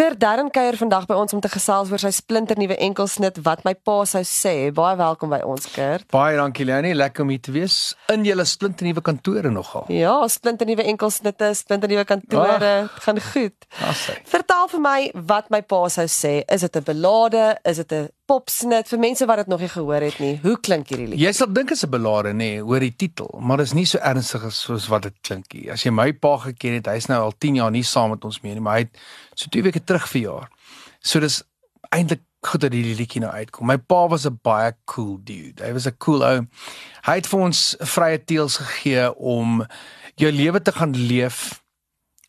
Kurt Darren kuier vandag by ons om te gesels oor sy splinternuwe enkelsnit wat my pa sou sê. Baie welkom by ons Kurt. Baie dankie Leonie, lekker om hier te wees in julle splinternuwe kantore nogal. Ja, splinternuwe enkelsnitte, splinternuwe kantore, Ach, gaan goed. Assai. Vertel vir my wat my pa sou sê. Is dit 'n belade? Is dit 'n popsnit vir mense wat dit nog nie gehoor het nie? Hoe klink hierdie lied? Jy sal dink dit is 'n belade nê, nee, hoor die titel, maar dit is nie so ernstig as soos wat dit klink nie. As jy my pa geken het, hy's nou al 10 jaar nie saam met ons meer nie, maar hy het so 2 weke terug verjaar. So dis eintlik goed dat hierdie liedjie nou uitkom. My pa was 'n baie cool dude. Hy was 'n cool ou. Hy het vir ons vrye teels gegee om jou lewe te gaan leef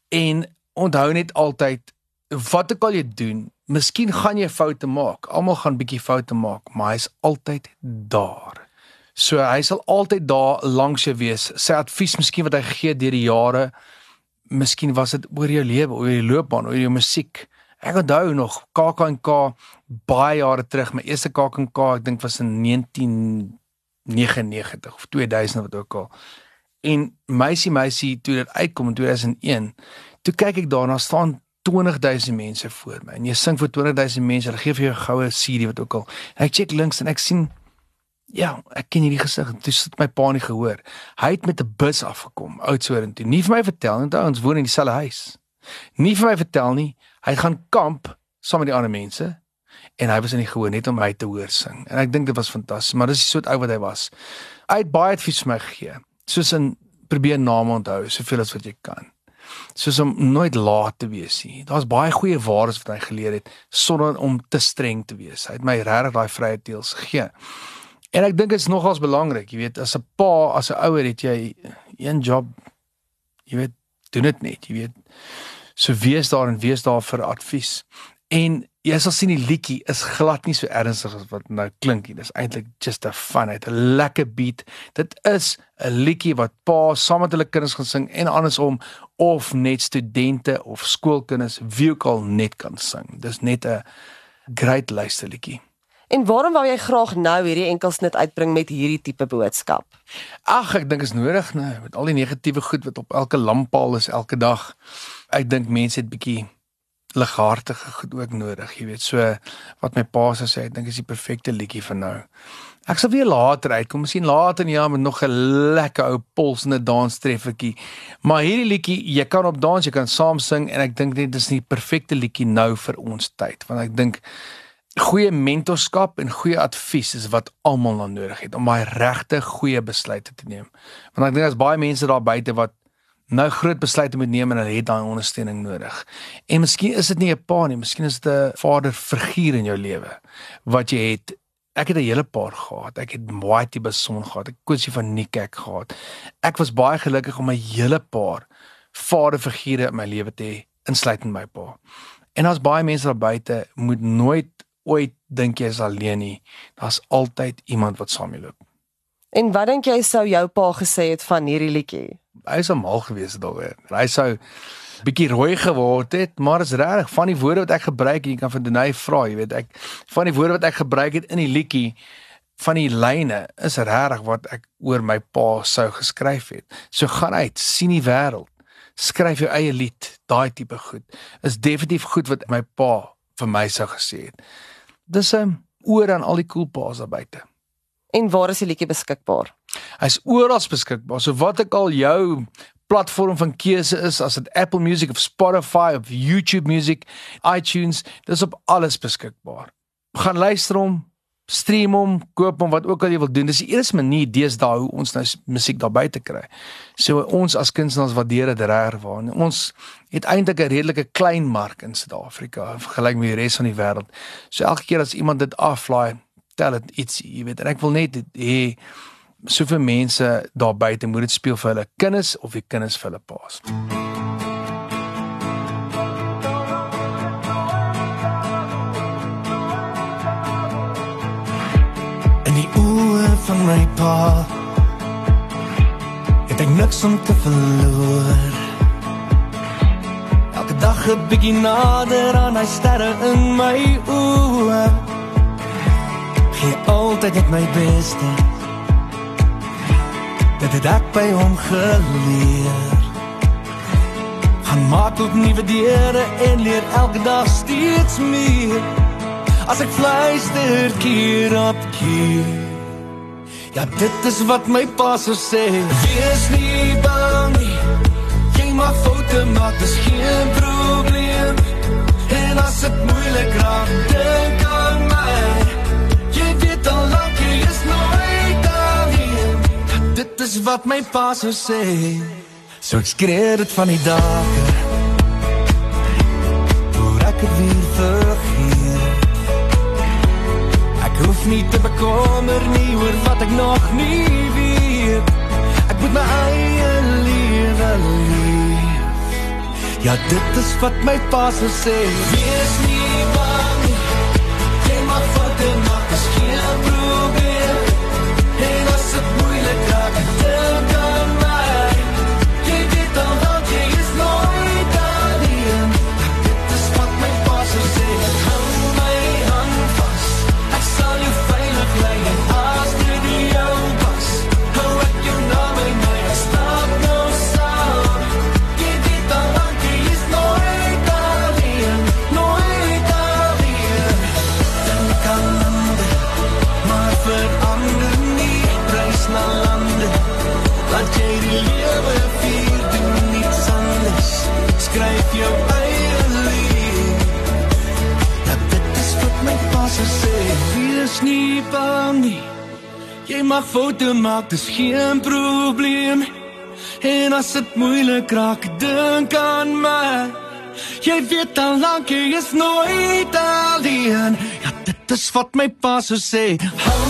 en onthou net altyd wat ook al jy doen, miskien gaan jy foute maak. Almal gaan bietjie foute maak, maar hy's altyd daar. So hy sal altyd daar langs jou wees. Sy advies miskien wat hy gegee deur die jare, miskien was dit oor jou lewe, oor jou loopbaan, oor jou musiek. Ek onthou nog KAKNK baie jare terug, my eerste KAKNK, ek dink was in 1999 of 2000 wat ook al. En meisie meisie toe dit uitkom in 2001, toe kyk ek daarna staan 20000 mense voor my. En jy sing vir 20000 mense, hulle gee vir jou 'n goue CD wat ook al. En ek check links en ek sien Ja, ek ken hierdie gesig. Dit het my pa nie gehoor. Hy het met 'n bus afgekom, Oudtshoorn toe. Nie vir my vertel nie, ons woon in dieselfde huis. Nie vir my vertel nie. Hy gaan kamp saam met die ander mense en hy was in die gehoor net om my te hoor sing. En ek dink dit was fantasties, maar dis so oud wat hy was. Hy het baie advies vir my gegee. Soos in probeer name onthou soveel as wat jy kan. Soos om nooit laat te wees nie. Daar's baie goeie waardes wat hy geleer het sonder om te streng te wees. Hy het my regtig daai vrye teels gegee. En ek dink dit is nogals belangrik, jy weet, as 'n pa, as 'n ouer het jy een job. Jy weet, doen dit net, jy weet. So wees daar en wees daar vir advies. En jy sal sien die liedjie is glad nie so ernstig as wat nou klink nie. Dis eintlik just a fun, 'n lekker beat. Dit is 'n liedjie wat pa saam met hulle kinders gaan sing en andersom of net studente of skoolkinders wie ook al net kan sing. Dis net 'n great luisterliedjie. En waarom wou jy graag nou hierdie enkelsnit uitbring met hierdie tipe boodskap? Ag, ek dink is nodig nou met al die negatiewe goed wat op elke lamppaal is elke dag ek dink mense het bietjie lighartige goed ook nodig, jy weet. So wat my pa sê, ek dink is die perfekte liedjie vir nou. Ek sal weer later uitkom, miskien later in die jaar met nog 'n lekker ou polsende danstreffertjie. Maar hierdie liedjie, jy kan op dans, jy kan saam sing en ek dink net dis die perfekte liedjie nou vir ons tyd, want ek dink goeie mentorskap en goeie advies is wat almal nodig het om daai regte goeie besluite te neem. Want ek dink daar's baie mense daar buite wat nou groot besluite moet neem en hulle het daai ondersteuning nodig. En miskien is dit nie 'n pa nie, miskien is dit 'n vaderfiguur in jou lewe wat jy het. Ek het 'n hele paar gehad. Ek het Whitey Beson gehad. Ek koetsie van Nikek gehad. Ek was baie gelukkig om 'n hele paar vaderfigure in my lewe te hê, insluitend my pa. En daar's baie mense daar buite moet nooit ooit dink jy is alleen nie. Daar's altyd iemand wat saam jou loop. En wat dink jy sou jou pa gesê het van hierdie liedjie? Hy sou mal gewees het daaroor. Hy sou bietjie rooi geword het, maar is regtig van die woorde wat ek gebruik, jy kan van Denay vra, jy weet ek van die woorde wat ek gebruik het in die liedjie van die lyne is regtig wat ek oor my pa sou geskryf het. So gaan uit, sien die wêreld. Skryf jou eie lied, daai tipe goed. Is definitief goed wat my pa vir my sou gesê het. Dis 'n um, oor aan al die cool pa's daar buite. En waar is die liedjie beskikbaar? Hy's oral beskikbaar. So wat ek al jou platform van keuse is, as dit Apple Music of Spotify of YouTube Music, iTunes, dis op alles beskikbaar. Gaan luister hom, stream hom, koop hom wat ook al jy wil doen. Dis die enigste manier deesdae hoe ons nou musiek daar buite kry. So ons as kunstenaars waardeer dit reg waar. Ons het eintlik 'n redelike klein mark in Suid-Afrika vergelyk met die res van die wêreld. So elke keer as iemand dit aflaai, tel dit iets, jy weet, en ek wil net hê soveel mense daar buite moet dit speel vir hulle kinders of die kinders vir hulle paas. En die oë van my pa ek niks om te verloor. Elke dag 'n bietjie nader aan hy sterre in my oë gee altyd net my beste. Dit het ek by hom geleer. gaan maak op nuwe deure en leer elke dag steeds meer. As ek fluister keer op keer. Ja, dit is wat my pa sou sê. Wees nie bang nie. Jy mag foute maak, dis geen probleem. En as dit moeilik raak, dink aan my. Is wat my pa sou sê. So ek skree dit van die dae. Voor ek het weer vergeet. Ek hoef nie te bekommer nie oor wat ek nog nie weet. Ek moet my eie lewe leef. Ja, dit is wat my pa sou sê. Wees nie bang jou eie lied. Ja, dit is wat my pa sou sê. Wees nie bang nie. Jy mag foute maak, dis geen probleem. En as dit moeilik raak, dink aan my. Jy weet al lank jy is nooit alleen. Ja, dit is wat my pa sou sê. Hou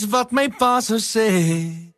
is wat my pa sou sê.